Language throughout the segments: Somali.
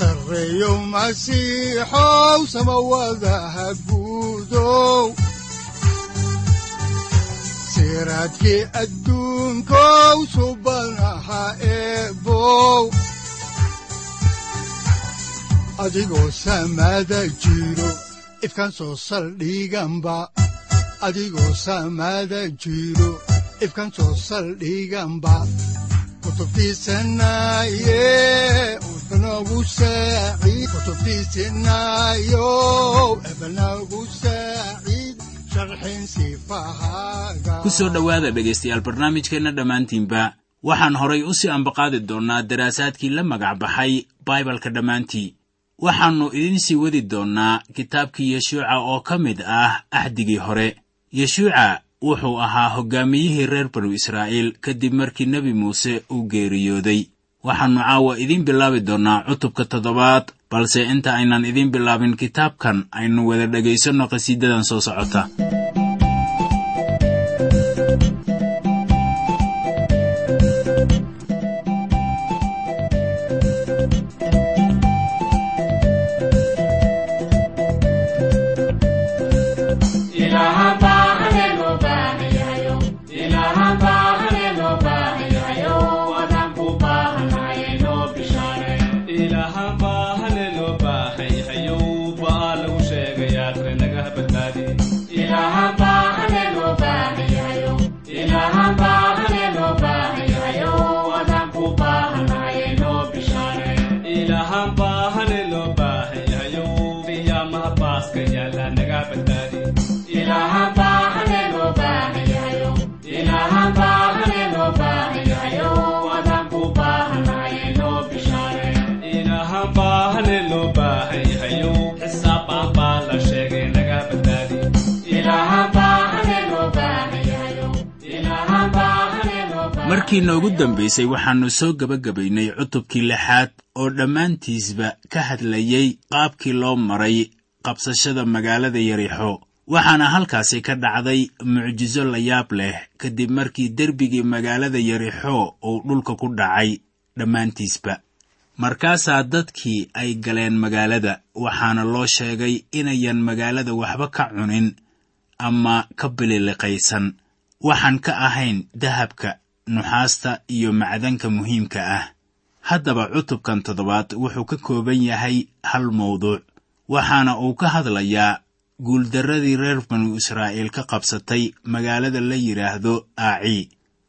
sareyow masiixow samawadaha guudow siraadkii adduunkow soo saldhiganba adigoo samaada jiro ifkan soo saldhiganba kutubtiisanaye ku soo dhowaada dhegaystayaal barnaamijkeenna dhammaantiinba waxaan horay u sii ambaqaadi doonnaa daraasaadkii la magac baxay baibalka dhammaantii. Waxaannu idiin sii wadi doonnaa kitaabkii yeshuuca oo ka mid ah axdigii hore. Yeshuuca wuxuu ahaa hoggaamiyihii reer banu israa'iil kadib markii nebi muuse uu geeriyooday waxaannu caawa idiin bilaabi doonnaa cutubka toddobaad balse inta aynan idiin bilaabin kitaabkan aynu wada dhegaysanno qhasiidadan soo socota markii noogu dambaysay waxaannu soo gebagabaynay cutubkii lixaad oo dhammaantiisba ka hadlayey qaabkii loo maray qabsashada magaalada yarixo waxaana halkaasi ka dhacday mucjiso la yaab leh kadib markii derbigii magaalada yarixo uu dhulka ku dhacay dhammaantiisba. Markaasaa dadkii ay galeen magaalada waxaana loo sheegay inayan magaalada waxba ka cunin ama ka bililiqaysan waxaan ka ahayn dahabka nuxaasta iyo macdanka muhiimka ah. Haddaba cutubkan toddobaad wuxuu ka kooban yahay hal mawduuc waxaana uu ka hadlayaa guuldarradii reer banu israa'iil ka qabsatay magaalada la yidhaahdo aaci.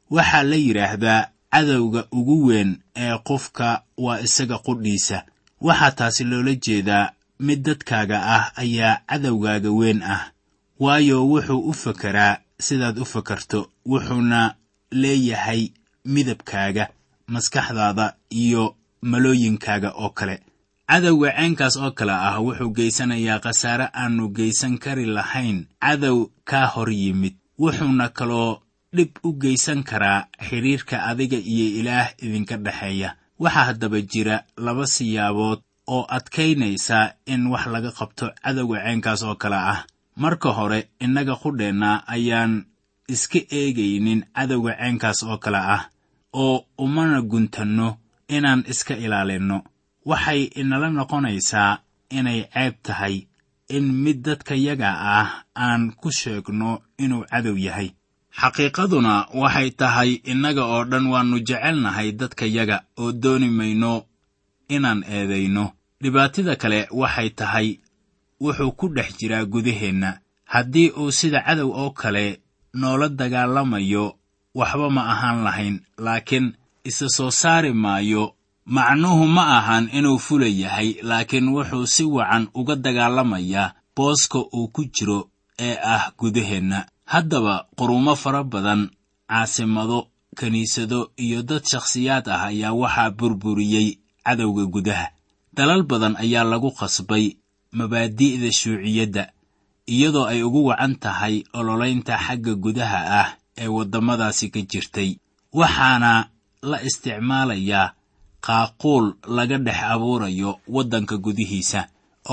Waxaa la yidhaahdaa cadowga ugu weyn ee qofka waa isaga qudhiisa. Waxaa taasi loola jeedaa mid dadkaaga ah ayaa cadowgaaga weyn ah. Waayo wuxuu u fakeraa sidaad u fakarto wuxuuna leeyahay midabkaaga maskaxdaada iyo malooyinkaaga oo kale. Cadowga ceenkaas oo kale ah wuxuu geysanayaa khasaare aannu geysan kari lahayn. Cadow kaa hor yimid wuxuuna kaloo dhib u geysan karaa xidhiirka adiga iyo ilaah idinka dhexeeya waxaa haddaba jira laba siyaabood oo adkaynaysa in wax laga qabto cadowga ceenkaas oo kale ah. Marka hore innaga qudheenna ayaan iska eegaynin cadowga ceenkaas oo kale ah oo umana guntanno inaan iska ilaalinno. Waxay inala noqonaysaa inay ceeb tahay in mid dadkayaga ah aan ku sheegno inuu cadow yahay. Xaqiiqaduna waxay tahay innaga oo dhan waannu jecelnahay dadkayaga oo dooni mayno inaan eedayno. Dhibaatida kale waxay tahay wuxuu ku dhex jiraa gudaheenna. Haddii uu sida cadow oo kale noola dagaalamayo waxba ma ahaan lahayn laakiin isa soo saari maayo. Macnuhu ma ahan inuu fula yahay laakiin wuxuu si wacan uga dagaalamayaa booska uu ku jiro ee ah gudaheenna. Haddaba qurumo fara badan caasimado kiniisado iyo dad shakhsiyaad ah ayaa waxaa burburiyey cadowga gudaha. Dalal badan ayaa lagu qasbay mabaadi'da shuuciyadda iyadoo ay ugu wacan tahay ololaynta xagga gudaha ah ee waddamadaasi ka jirtay. Waxaana la isticmaalayaa qaaquul laga dhex abuurayo waddanka gudihiisa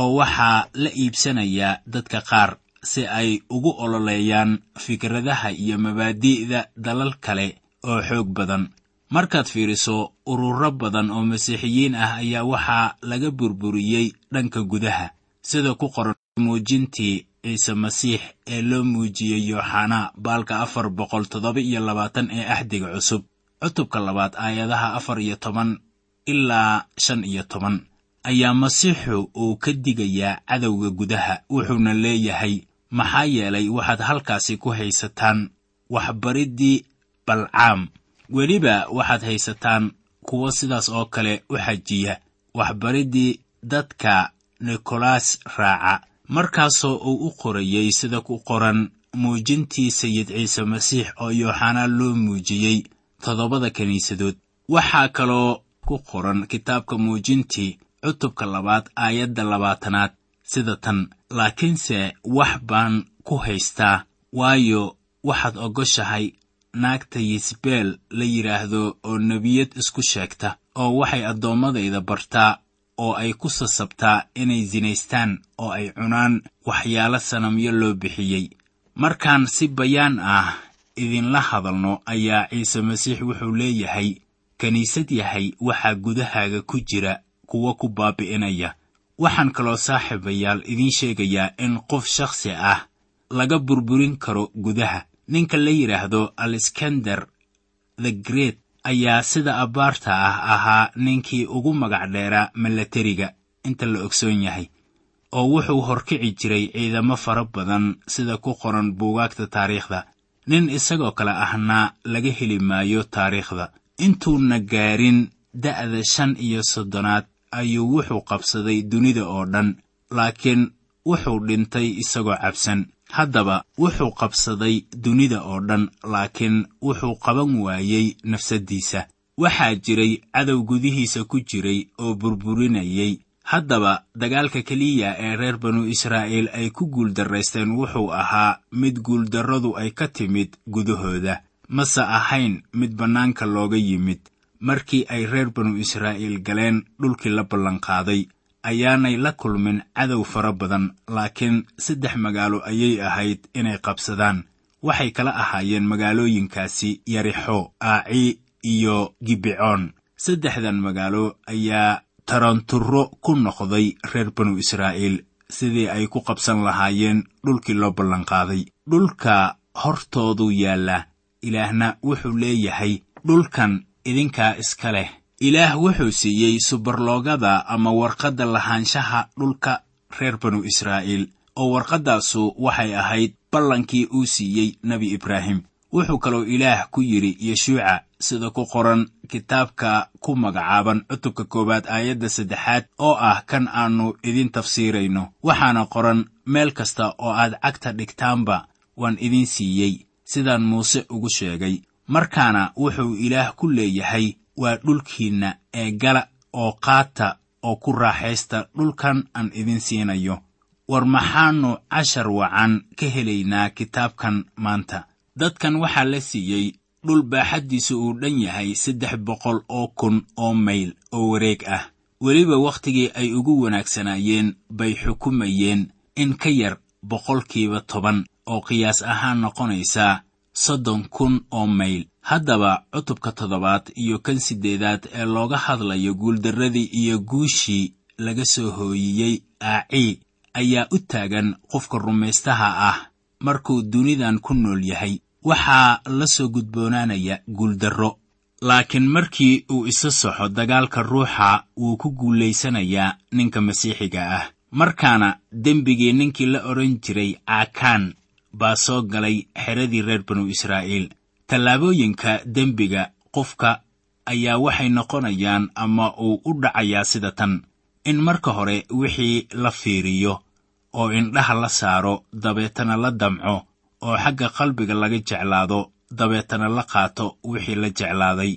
oo waxaa la iibsanayaa dadka qaar si ay ugu ololeeyaan fikradaha iyo mabaadi'da dalal kale oo xoog badan. Markaad fiiriso ururo badan oo masiixiyiin ah ayaa waxaa laga burburiyey dhanka gudaha sida ku qoran muujintii ciise masiix ee loo muujiyey yooxanaa baalka afar boqol toddoba iyo labaatan ee axdiga cusub. Cutubka labaad aayadaha afar iyo toban ilaa shan iyo toban ayaa masiixu uu ka digayaa cadowga gudaha wuxuuna leeyahay maxaa yeelay waxaad halkaasi ku haysataan waxbariddii balcaam. Weliba waxaad haysataan kuwo sidaas oo kale u xajiya waxbariddii dadka nikolaas raaca markaasoo uu u qorayey sida ku qoran muujintii sayid ciise masiix oo yooxanaa loo muujiyey toddobada kiniisadood waxaa kaloo ku qoran kitaabka muujintii cutubka labaad aayadda labaatanaad sida tan laakiinse wax baan ku haystaa waayo waxaad ogoshahay naagta yisbeel la yidhaahdo oo nebiyad isku sheegta oo waxay addoommadayda bartaa oo ay ku sasabtaa inay sinaystaan oo ay cunaan waxyaalo sanamyo loo bixiyey. Markaan si bayaan ah idinla hadalno ayaa ciise masiix wuxuu leeyahay kiniisad yahay waxaa gudahaaga ku jira kuwa ku baabi'inaya. Waxaan kaloo saaxiibayaal idiin sheegayaa in qof shakhsi ah laga burburin karo gudaha. Ninka la yidhaahdo alexander the great ayaa sida abbaarta ah ahaa ninkii ugu magac dheeraa milatariga inta la ogsoon yahay oo wuxuu horkici jiray ciidamo fara badan sida ku qoran buugaagta taariikhda. Nin isagoo kale ahna laga heli maayo taariikhda. Intuuna gaarin da'da shan iyo soddonaad ayuu wuxuu qabsaday dunida oo dhan laakiin wuxuu dhintay isagoo cabsan haddaba wuxuu qabsaday dunida oo dhan laakiin wuxuu qaban waayey nafsaddiisa waxaa jiray cadow gudihiisa ku jiray oo burburinayay haddaba dagaalka keliya ee reer banu israa'iil ay ku guuldarraysteen wuxuu ahaa mid guuldarradu ay ka timid gudahooda. Mase ahayn mid bannaanka looga yimid. Markii ay reer banu israa'iil galeen dhulkii la ballanqaaday ayaanay la kulmin cadow fara badan laakiin saddex magaalo ayay ahayd inay qabsadaan. Waxay kala ahaayeen magaalooyinkaasi yarixo aaci iyo gibecoon saddexdan magaalo ayaa taranturo ku noqday reer banu israa'iil sidii ay ku qabsan lahaayeen dhulkii loo ballanqaaday. Dhulka hortoodu yaalla ilaahna wuxuu leeyahay dhulkan idinkaa iska leh ilaah wuxuu siiyey subarloogada ama warqadda lahaanshaha dhulka reer banu israa'iil oo warqaddaasu waxay ahayd ballankii uu siiyey nebi ibraahim. Wuxuu kaloo ilaah ku yidhi yeshuuca sida ku qoran kitaabka ku magacaaban cutubka koowaad aayadda saddexaad oo ah kan aannu idin tafsiirayno. Waxaana qoran meel kasta oo aad cagta dhigtaanba waan idin siiyey sidaan muuse ugu sheegay. Markaana wuxuu ilaah ku leeyahay waa dhulkiinna ee gala oo qaata oo ku raaxaysta dhulkan aan idin siinayo. War maxaannu cashar wacan ka helaynaa kitaabkan maanta. Dadkan waxaa la siiyey dhul baaxaddiisu uu dhan yahay saddex boqol oo kun oo mayl oo wareeg ah. Weliba wakhtigii ay ugu wanaagsanaayeen bay xukumayeen in ka yar boqolkiiba toban oo qiyaas ahaan noqonaysa soddon kun oo mayl haddaba cutubka toddobaad iyo kan siddeedaad ee looga hadlayo guuldarradii iyo guushii laga soo hooyiyey aacii ayaa u taagan qofka rumaystaha ah. Markuu dunidan ku nool yahay waxaa la soo gudboonaanaya guuldarro. Laakiin markii uu isa soxo dagaalka ruuxa wuu ku guulaysanayaa ninka masiixiga ah. Markaana dembigii ninkii la odhan jiray caakaan baa soo galay xeradii reer banu israa'iil tallaabooyinka dembiga qofka ayaa waxay noqonayaan ama uu u dhacayaa sida tan. In marka hore wixii la fiiriyo oo indhaha la saaro dabeetana la damco oo xagga qalbiga laga jeclaado dabeetana la qaato wixii la jeclaaday.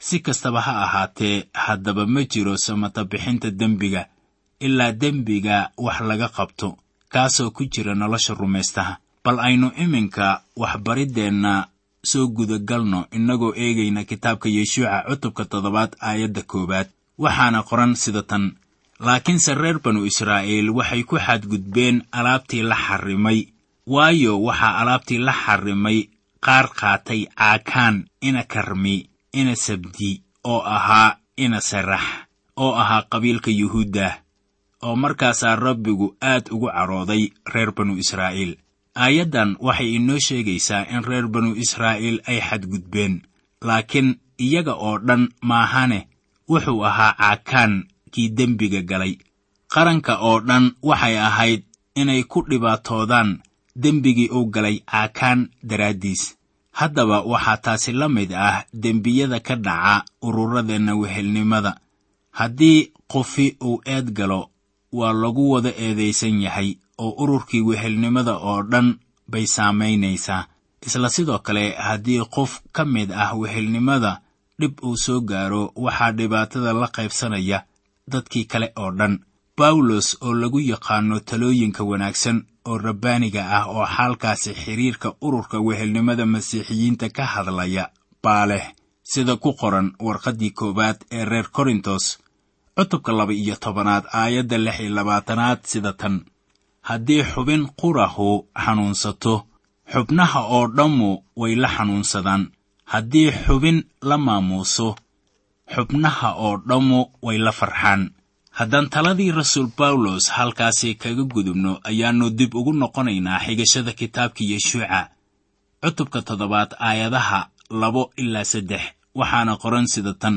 Si kastaba ha ahaatee haddaba ma jiro samata bixinta dembiga ilaa dembiga wax laga qabto kaasoo ku jira nolosha rumaystaha bal aynu iminka waxbariddeenna soo gudagalno innagoo eegayna kitaabka yeshuuca cutubka toddobaad aayadda koowaad. Waxaana qoran sida tan laakiinse reer banu israa'iil waxay ku xadgudbeen alaabtii la xarrimay waayo waxaa alaabtii la xarrimay qaar qaatay caakaan ina karmi ina sabdi oo ahaa ina sarax oo ahaa qabiilka yuhuuddah oo markaasaa rabbigu aad ugu cadhooday reer banu israa'iil aayaddan waxay inoo sheegaysaa in reer banu israa'iil ay xadgudbeen laakiin iyaga oo dhan maahane wuxuu ahaa caakaan kii dembiga galay. Qaranka oo dhan waxay ahayd inay ku dhibaatoodaan dembigii uu galay caakaan daraaddiis. Haddaba waxaa taasi la mid ah dembiyada ka dhaca ururadeenna wehelnimada haddii qofi uu eed galo waa lagu wada eedaysan yahay oo ururkii wehelnimada oo dhan bay saamaynaysaa isla sidoo kale haddii qof ka mid ah wehelnimada dhib uu soo gaaro waxaa dhibaatada la qaybsanaya dadkii kale oo dhan. Bawlos oo lagu yaqaano talooyinka wanaagsan oo rabbaaniga ah oo xaalkaasi xidhiirka ururka wehelnimada masiixiyiinta ka hadlaya baa leh sida ku qoran warqaddii koowaad ee reer korintos cutubka laba iyo tobanaad aayadda lix iyo labaatanaad sida tan haddii xubin qurahu xanuunsato. Xubnaha oo dhammu way la xanuunsadaan. Haddii xubin la maamuuso xubnaha oo dhammu way la farxaan. Haddaan taladii rasuul bawlos halkaasi kaga gudubno ayaannu dib ugu noqonaynaa xigashada kitaabka yeshuuca cutubka toddobaad aayadaha labo ilaa saddex waxaana qoran sida tan.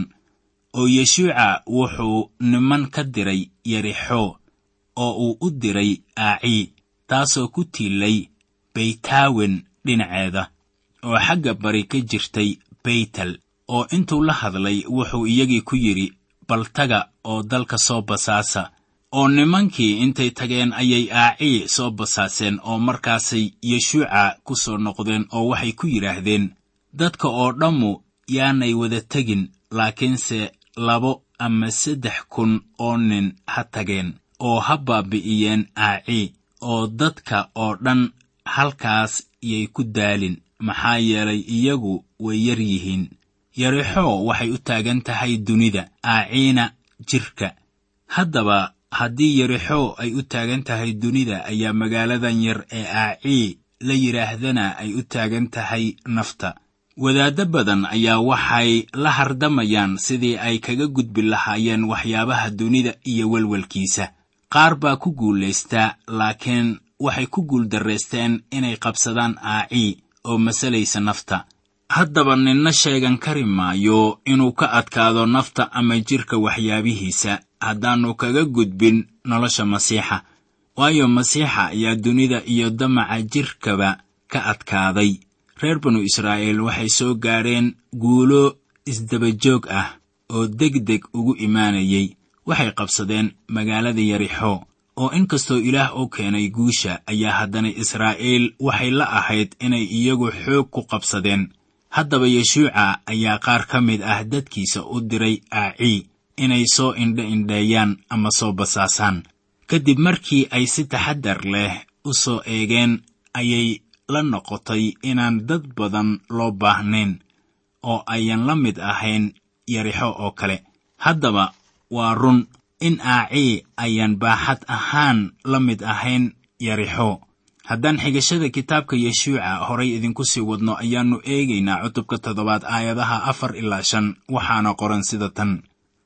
Oo yeshuuca wuxuu niman ka diray yerixo oo uu u diray aaci taasoo ku tiilay baytaawen dhinaceeda oo xagga bari ka jirtay baytel oo intuu la hadlay wuxuu iyagii ku yidhi baltaga oo dalka soo basaasa oo nimankii intay tageen ayay aaci soo basaaseen oo markaasay yeshuuca ku soo noqdeen oo waxay ku yidhaahdeen dadka oo dhammu yaanay wada tegin laakiinse labo ama saddex kun oo nin ha tageen oo ha baabi'iyeen aaci oo dadka oo dhan halkaas yay ku daalin. Maxaa yeelay iyagu way yar yihiin. Yarixo waxay u taagan tahay dunida aaciina jirka. Haddaba haddii yarixo ay u taagan tahay dunida ayaa magaaladan yar ee aacii la yidhaahdana ay u taagan tahay nafta. Wadaaddo badan ayaa waxay la hardamayaan sidii ay kaga gudbi lahaayeen waxyaabaha dunida iyo welwelkiisa qaar baa ku guulaystaa laakiin waxay ku guuldarraysteen inay qabsadaan aacii oo masalaysa nafta. Haddaba ninna sheegan kari maayo inuu ka adkaado nafta ama jidhka waxyaabihiisa haddaannu kaga gudbin nolosha masiixa. Waayo masiixa ayaa dunida iyo damaca jidhkaba ka adkaaday. Reer banu israa'iil waxay soo gaadheen guulo isdabajoog ah oo degdeg ugu imaanayay waxay qabsadeen magaalada yarixo oo inkastoo ilaah u keenay guusha ayaa haddana israa'iil waxay la ahayd inay iyagu xoog ku qabsadeen. Haddaba yeshuuca ayaa qaar ka mid ah dadkiisa u diray aacii inay soo indha indheeyaan ama soo basaasaan. Kadib markii ay si taxaddar leh u soo eegeen ayay la noqotay inaan dad badan loo baahnayn oo ayan la mid ahayn yarixo oo kale. Haddaba waa run. In aacii ayaan baaxad ahaan la mid ahayn yarixo. Haddaan xigashada kitaabka yeshuuca horay idinku sii wadno ayaannu eegaynaa cutubka toddobaad aayadaha afar ilaa shan waxaana qoran sida tan.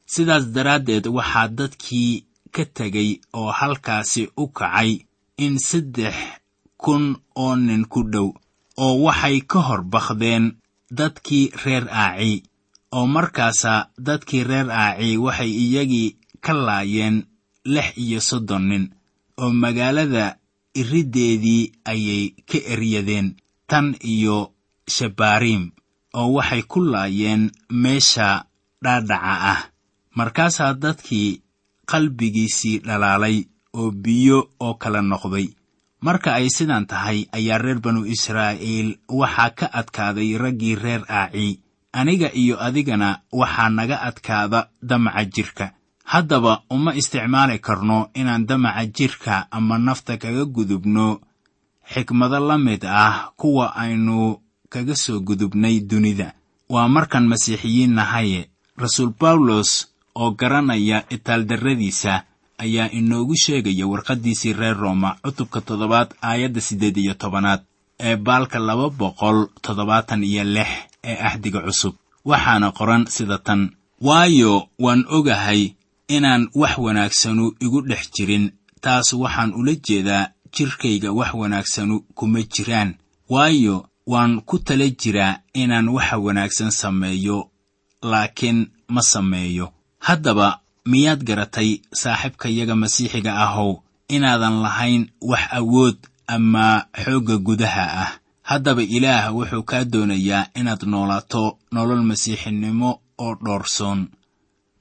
Sidaas daraaddeed waxaa dadkii ka tegay oo halkaasi u kacay in saddex kun oo nin ku dhow oo waxay ka hor bakdeen dadkii reer aaci oo markaasaa dadkii reer aaci waxay iyagii ka laayeen lix iyo soddon nin oo magaalada iriddeedii ayay ka eryadeen tan iyo shabaariim oo waxay ku laayeen meesha dhaadhaca ah. Markaasaa dadkii qalbigiisii dhalaalay oo biyo oo kala noqday. Marka ay sidan tahay ayaa reer banu israa'iil waxaa ka adkaaday raggii reer aaci aniga iyo adigana waxaa naga adkaada damaca jirka. Haddaba uma isticmaali karno inaan damaca jidhka ama nafta kaga gudubno. Xikmado la mid ah kuwa aynu kaga soo gudubnay dunida. Waa markaan masiixiyiin nahaye rasuul bawlos oo garanaya itaaldarradiisa ayaa inoogu sheegaya warqaddiisii reer rooma cutubka toddobaad aayadda siddeed iyo tobanaad ee baalka laba boqol toddobaatan iyo lix ee ahdiga cusub. Waxaana qoran sida tan waayo waan ogahay inaan wax wanaagsanu igu dhex jirin taas waxaan ula jeedaa jidhkayga wax wanaagsanu kuma jiraan. Waayo waan ku tala jiraa inaan waxa wanaagsan sameeyo laakiin ma sameeyo. Haddaba miyaad garatay saaxiibkayaga masiixiga ahow? Inaadan lahayn wax awood ama xoogga gudaha ah haddaba ilaah wuxuu kaa doonayaa inaad noolaato nolol masiixinimo oo dhoorsoon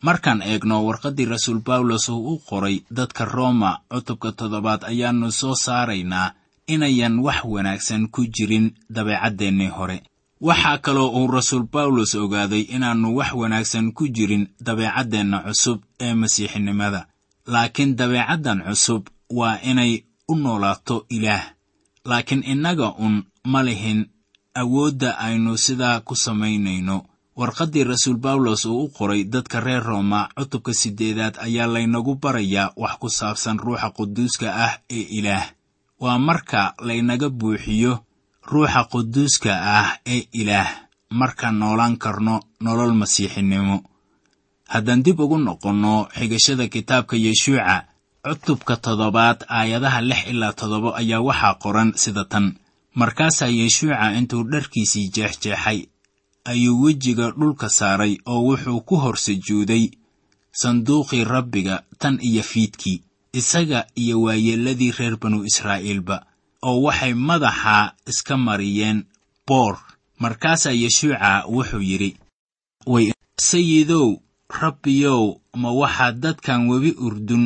markaan eegno warqaddii rasuul bawlos uu u qoray dadka rooma cutubka toddobaad ayaannu soo saaraynaa inayan wax wanaagsan ku jirin dabeecaddeenii hore. Waxaa kaloo uu rasuul bawlos ogaaday inaannu wax wanaagsan ku jirin dabeecaddeenna cusub ee masiixinimada. Laakiin dabeecaddan cusub waa inay u noolaato ilaah. Laakiin innaga un ma lihin awoodda aynu sidaa ku samaynayno. Warqaddii rasuul bawlos uu u qoray dadka reer rooma cutubka siddeedaad ayaa laynagu barayaa wax ku saabsan ruuxa quduuska ah ee ilaah. Waa marka laynaga buuxiyo ruuxa quduuska ah ee ilaah markaan noolaan karno nolol masiixinimo. Haddaan dib ugu noqonno xigashada kitaabka yeshuuca cutubka toddobaad aayadaha lix ilaa toddoba ayaa waxaa qoran sida tan markaasaa yeshuuca intuu dharkiisii jeexjeexay ayuu wejiga dhulka saaray oo wuxuu ku hor sujuuday sanduuqii rabbiga tan iyo fiidkii isaga iyo waayeelladii reer banu israa'iilba oo waxay madaxa iska mariyeen boor. Markaasaa yeshuuca wuxuu yidhi sayidow rabbiyow ma waxaad dadkan webi urdun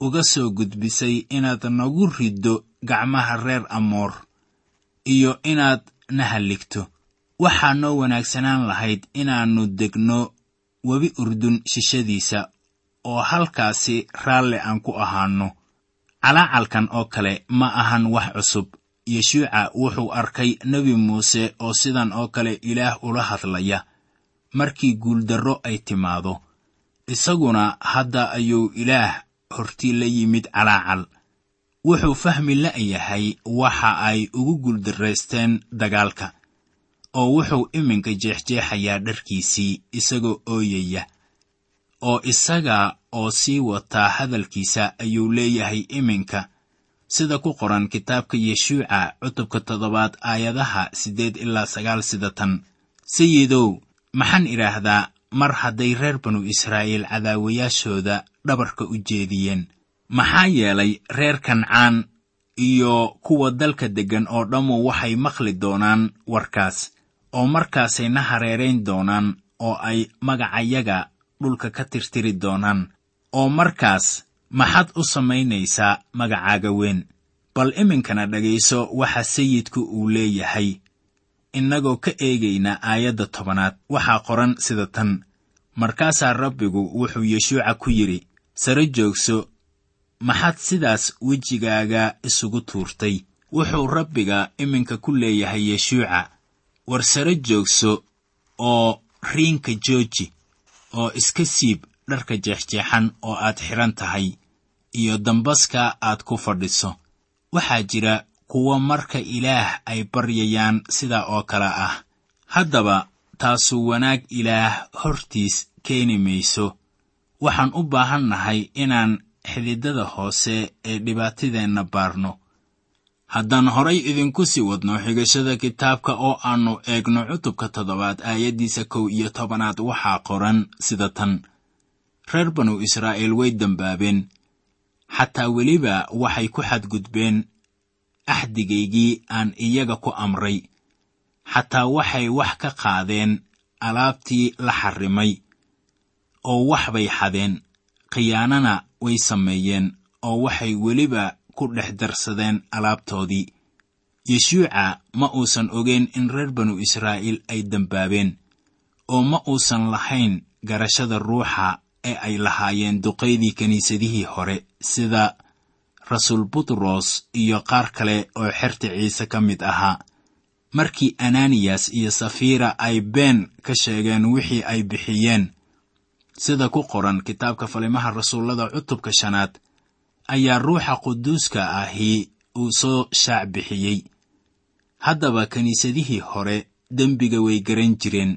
uga soo gudbisay inaad nagu riddo gacmaha reer amoor iyo inaad na halligto waxaa noo wanaagsanaan lahayd inaannu degno webi urdun shishadiisa oo halkaasi raalle aan ku ahaanno. Calaacalkan oo kale ma ahan wax cusub. Yeshuuca wuxuu arkay nebi muuse oo sidan oo kale ilaah ula hadlaya. Markii guuldarro ay timaado isaguna hadda ayuu ilaah hortii la yimid calaacal wuxuu fahmi la'yahay waxa ay ugu guuldarraysteen dagaalka oo wuxuu iminka jeexjeexayaa dharkiisii isagoo ooyaya oo isaga oo sii wataa hadalkiisa ayuu leeyahay iminka. Sida ku qoran kitaabka yeshuuca cutubka toddobaad aayadaha siddeed ilaa sagaal sida tan. Sayidow maxaan idhaahdaa mar hadday reer banu israa'iil cadaawayaashooda dhabarka u jeediyeen maxaa yeelay reer kancaan iyo kuwa dalka deggan oo dhammu waxay maqli doonaan warkaas oo markaasay na hareerayn doonaan oo ay magacayaga dhulka ka tirtiri doonaan oo markaas maxaad u samaynaysaa magacaaga weyn. Bal iminkana dhegayso waxa sayidku uu leeyahay innagoo ka eegayna aayadda tobanaad waxaa qoran sida tan markaasaa rabbigu wuxuu yeshuuca ku yidhi sare joogso maxaad sidaas wejigaaga isugu tuurtay? Wuxuu rabbiga iminka ku leeyahay yeshuuca. War sare joogso oo riinka jooji oo iska siib dharka jeexjeexan oo aad xidhan tahay iyo dambaska aad ku fadhiso. Waxaa jira kuwa marka ilaah ay baryayaan sidaa oo kale ah. Haddaba taasu wanaag ilaah hortiis keeni mayso. Waxaan u baahan nahay inaan xididada hoose ee dhibaatadeenna baarno. Haddaan horay idinku sii wadno xigashada kitaabka oo aannu eegno cutubka toddobaad aayaddiisa kow iyo tobanaad waxaa qoran sida tan. Reer banu israa'iil way dembaabeen xataa weliba waxay ku xadgudbeen axdigaygii aan iyaga ku amray. Xataa waxay wax ka qaadeen alaabtii la xarrimay oo wax bay xadeen. Khiyaanana way sameeyeen oo waxay weliba ku dhex darsadeen alaabtoodii. Yeshuuca ma uusan ogeyn in reer banu israa'iil ay dembaabeen oo ma uusan lahayn garashada ruuxa ee ay lahaayeen duqaydii kiniisadihii hore sida rasuul butros iyo qaar kale oo xerta ciise ka mid ahaa. Markii ananiyas iyo safira ay been ka sheegeen wixii ay bixiyeen sida ku qoran kitaabka falimaha rasuullada cutubka shanaad ayaa ruuxa quduuska ahi uu soo shaac bixiyey. Haddaba kiniisadihii hore dembiga way garan jireen.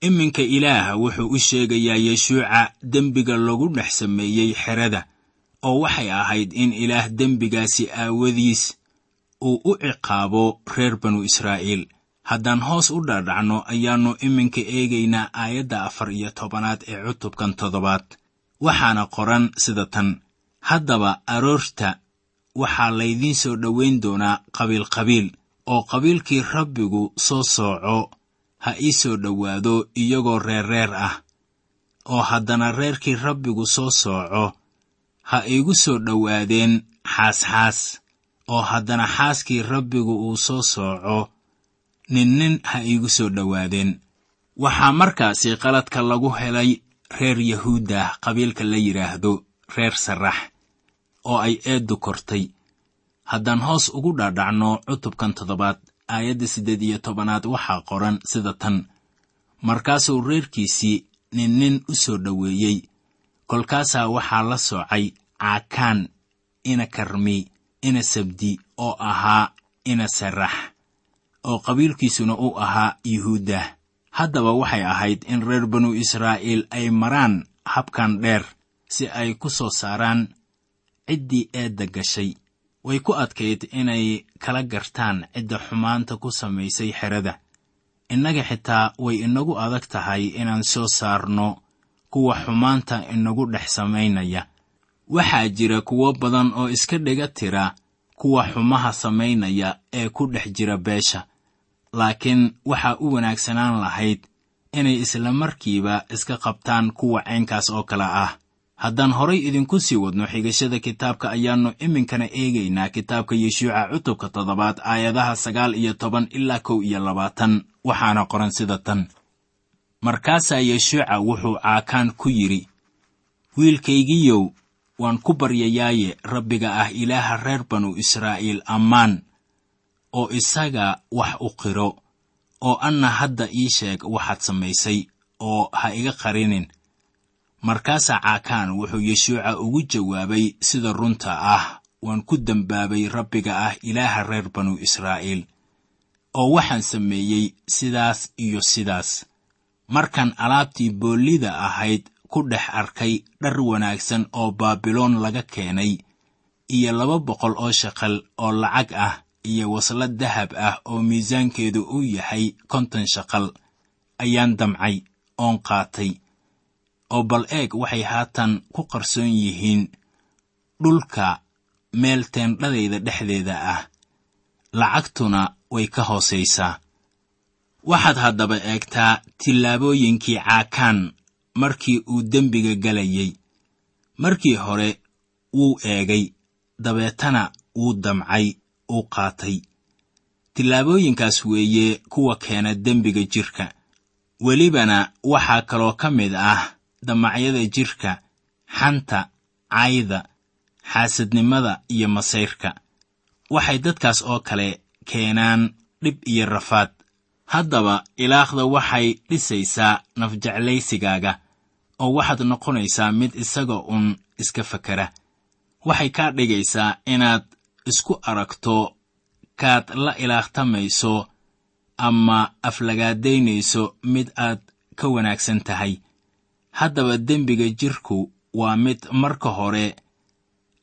Iminka ilaah wuxuu u sheegayaa yeshuuca dembiga lagu dhex sameeyey xerada oo waxay ahayd in ilaah dembigaasi aawadiis uu u ciqaabo reer banu israa'iil haddaan hoos u dhaadhacno ayaannu iminka eegaynaa aayadda afar iyo tobanaad ee cutubkan toddobaad. Waxaana qoran sida tan haddaba aroorta waxaa laydiin soo dhowayn doonaa qabiilqabiil oo qabiilkii rabbigu soo sooco ha ii soo dhowaado iyagoo reerreer ah oo haddana reerkii rabbigu soo sooco ha iigu soo dhowaadeen xaasxaas oo haddana xaaskii rabbigu uu soo sooco ninnin ha iigu soo dhowaadeen. Waxaa markaasi qaladka lagu helay reer yahuuddah qabiilka la yidhaahdo reer sarax oo ay eeddu kortay. Haddaan hoos ugu dhaadhacno cutubkan toddobaad aayadda siddeed iyo tobanaad waxaa qoran sida tan. Markaasuu reerkiisii ninnin u soo dhoweeyey. Kolkaasaa waxaa la soocay caakaan ina karmi ina sabdi oo ahaa ina sarax oo qabiilkiisuna uu ahaa yuhuuddah haddaba waxay ahayd in reer banu israa'iil ay maraan habkan dheer si ay ku soo saaraan ciddii eedda gashay. Way ku adkayd inay kala gartaan cidda xumaanta ku samaysay xerada. Innaga xitaa way inagu adag tahay inaan soo saarno kuwa xumaanta inagu dhex samaynaya. Waxaa jira kuwo badan oo iska dhiga tira kuwa xumaha samaynaya ee ku dhex jira beesha laakiin waxaa u wanaagsanaan lahayd inay isla markiiba iska qabtaan kuwa caynkaas oo kale ah. Haddaan horay idinku sii wadno xigashada kitaabka ayaannu iminkana eegaynaa kitaabka yeshuuca cutubka toddobaad aayadaha sagaal iyo toban ilaa kow iyo labaatan. Waxaana qoran sida tan. Markaasaa yeshuuca wuxuu caakaan ku yidhi wiilkaygiyow waan ku baryayaaye rabbiga ah ilaaha reer banu israa'iil ammaan oo isaga wax u qiro oo anna hadda ii sheeg waxaad samaysay oo ha iga qarinin. Markaasaa caakaan wuxuu yeshuuca ugu jawaabay sida runta ah waan ku dembaabay rabbiga ah ilaaha reer banu israa'iil oo waxaan sameeyey sidaas iyo sidaas. Markaan alaabtii boollida ahayd ku dhex arkay dhar wanaagsan oo baabiloon laga keenay iyo laba boqol oo shaqal oo lacag ah iyo waslad dahab ah oo miisaankeedu uu yahay konton shaqal ayaan damcay oon qaatay oo bal eeg waxay haatan ku qarsoon yihiin dhulka meel teendhadayda dhexdeeda ah. Lacagtuna way ka hoosaysaa. Waxaad haddaba eegtaa tillaabooyinkii caakaan markii uu dembiga galayay. Markii hore wuu eegay dabeetana wuu damcay uu qaatay. Tillaabooyinkaas weeye kuwa keena dembiga jidhka welibana waxaa kaloo ka mid ah damacyada jidhka xanta cayda xaasadnimada iyo masayrka. Waxay dadkaas oo kale keenaan dhib iyo rafaad. Haddaba ilaahda waxay dhisaysaa nafjeclaysigaaga oo waxaad noqonaysaa mid isaga uun iska fakera waxay kaa dhigaysaa inaad isku aragto kaad la ilaahtamayso ama aflagaadaynayso mid aad ka wanaagsan tahay. Haddaba dembiga jidhku waa mid marka hore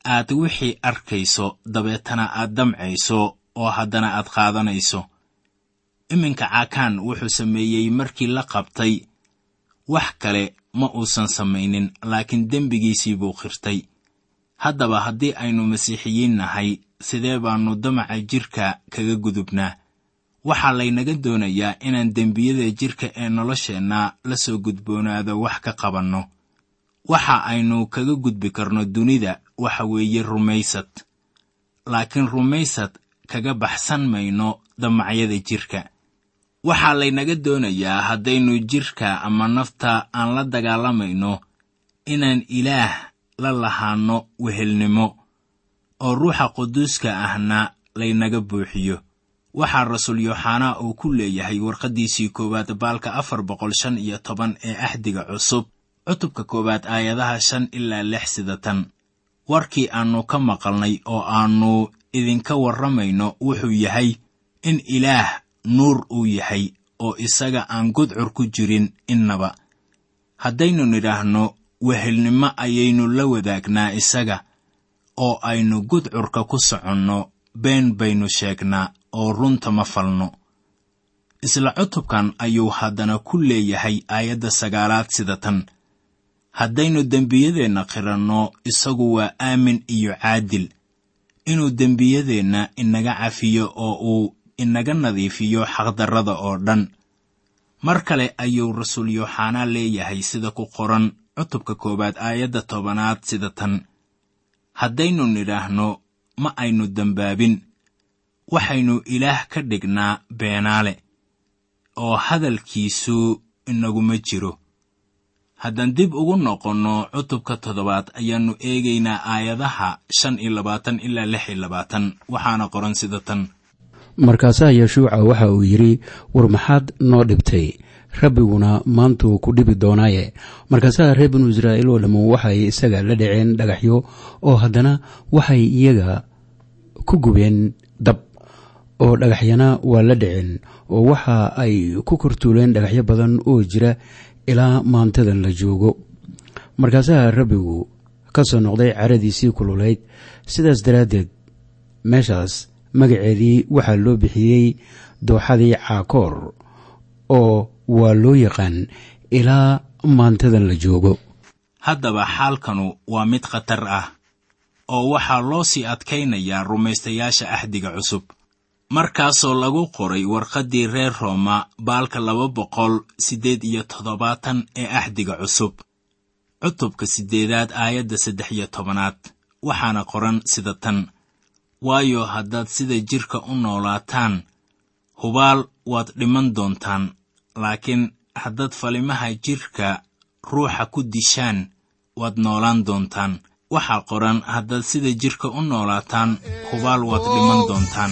aad wixii arkayso dabeetana aad damcayso oo haddana aad qaadanayso. Iminka caakaan wuxuu sameeyey markii la qabtay wax kale ma uusan samaynin laakiin dembigiisii buu qirtay. Haddaba haddii aynu masiixiyiin nahay sidee baannu damaca jidhka kaga gudubnaa? Waxaa laynaga doonayaa inaan dembiyada jidhka ee nolosheenna la soo gudboonaado wax ka qabanno. Waxa aynu kaga gudbi karno dunida waxa weeye rumaysad. Laakiin rumaysad kaga baxsan mayno damacyada jidhka waxaa laynaga doonayaa haddaynu jidhka ama nafta aan la dagaalamayno inaan ilaah la lahaanno wehelnimo oo ruuxa quduuska ahna laynaga buuxiyo. Waxaa rasuul yooxanaa uu ku leeyahay warqaddiisii koowaad baalka afar boqol shan iyo toban ee axdiga cusub cutubka koowaad aayadaha shan ilaa lix sida tan. Warkii aannu ka maqalnay oo aannu idinka warramayno wuxuu yahay in ilaah nuur uu yahay oo isaga aan gudcur ku jirin innaba. Haddaynu nidhaahno wehelnimo ayaynu la wadaagnaa isaga oo aynu gudcurka ku soconno been baynu sheegnaa oo runta ma falno. Isla cutubkan ayuu haddana ku leeyahay aayadda sagaalaad sida tan. Haddaynu dembiyadeenna qiranno isagu waa aamin iyo caadil. Inuu dembiyadeenna inaga cafiyo oo uu inaga nadiifiyo xaqdarrada oo dhan. Mar kale ayuu rasuul yooxanaa leeyahay sida ku qoran cutubka koowaad aayadda tobanaad sida tan haddaynu nidhaahno ma aynu dembaabin waxaynu ilaah ka dhignaa beenaale oo hadalkiisu inaguma jiro. Haddaan dib ugu noqonno cutubka toddobaad ayaannu eegaynaa aayadaha shan iyo labaatan ilaa lix iyo labaatan. Waxaana qoran sida tan. Markaasaa yeshuuca waxa uu yidhi war maxaad noo dhibtay rabbiguna maantuu ku dhibi doonaaye. Markaasaa reer binu israa'iil oo dhammu waxay isaga la dhaceen dhagaxyo oo haddana waxay iyaga ku gubeen dab oo dhagaxyana waa la dhaceen oo waxa ay ku kortuuleen dhagaxyo badan oo jira ilaa maantadan la joogo. Markaasaa rabbigu ka soo noqday caradiisii kululayd sidaas daraaddeed meeshaas magaceedii waxaa loo bixiyey dooxadii caakoor oo waa loo yaqaan ilaa maantadan la joogo. Haddaba xaalkanu waa mid khatar ah oo waxaa loo sii adkaynayaa rumaystayaasha axdiga cusub. Markaasoo lagu qoray warqaddii reer rooma baalka laba boqol siddeed iyo toddobaatan ee axdiga cusub. Cutubka siddeedaad aayadda saddex iyo tobanaad waxaana qoran sida tan. Waayo haddaad sida jidhka u noolaataan hubaal waad dhiman doontaan laakiin haddaad falimaha jidhka ruuxa ku dishaan waad noolaan doontaan. Waxaa qoran haddaad sida jidhka u noolaataan hubaal waad dhiman doontaan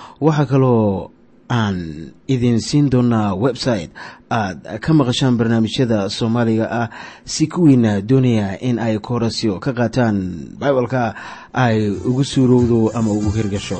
waxaa kaloo aan idin siin doonaa website aad ka maqashaan barnaamijyada soomaaliga ah si kuwiina doonaya in ay koorasyo ka qaataan bibalka ay ugu suurowdo ama ugu hirgasho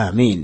aamiin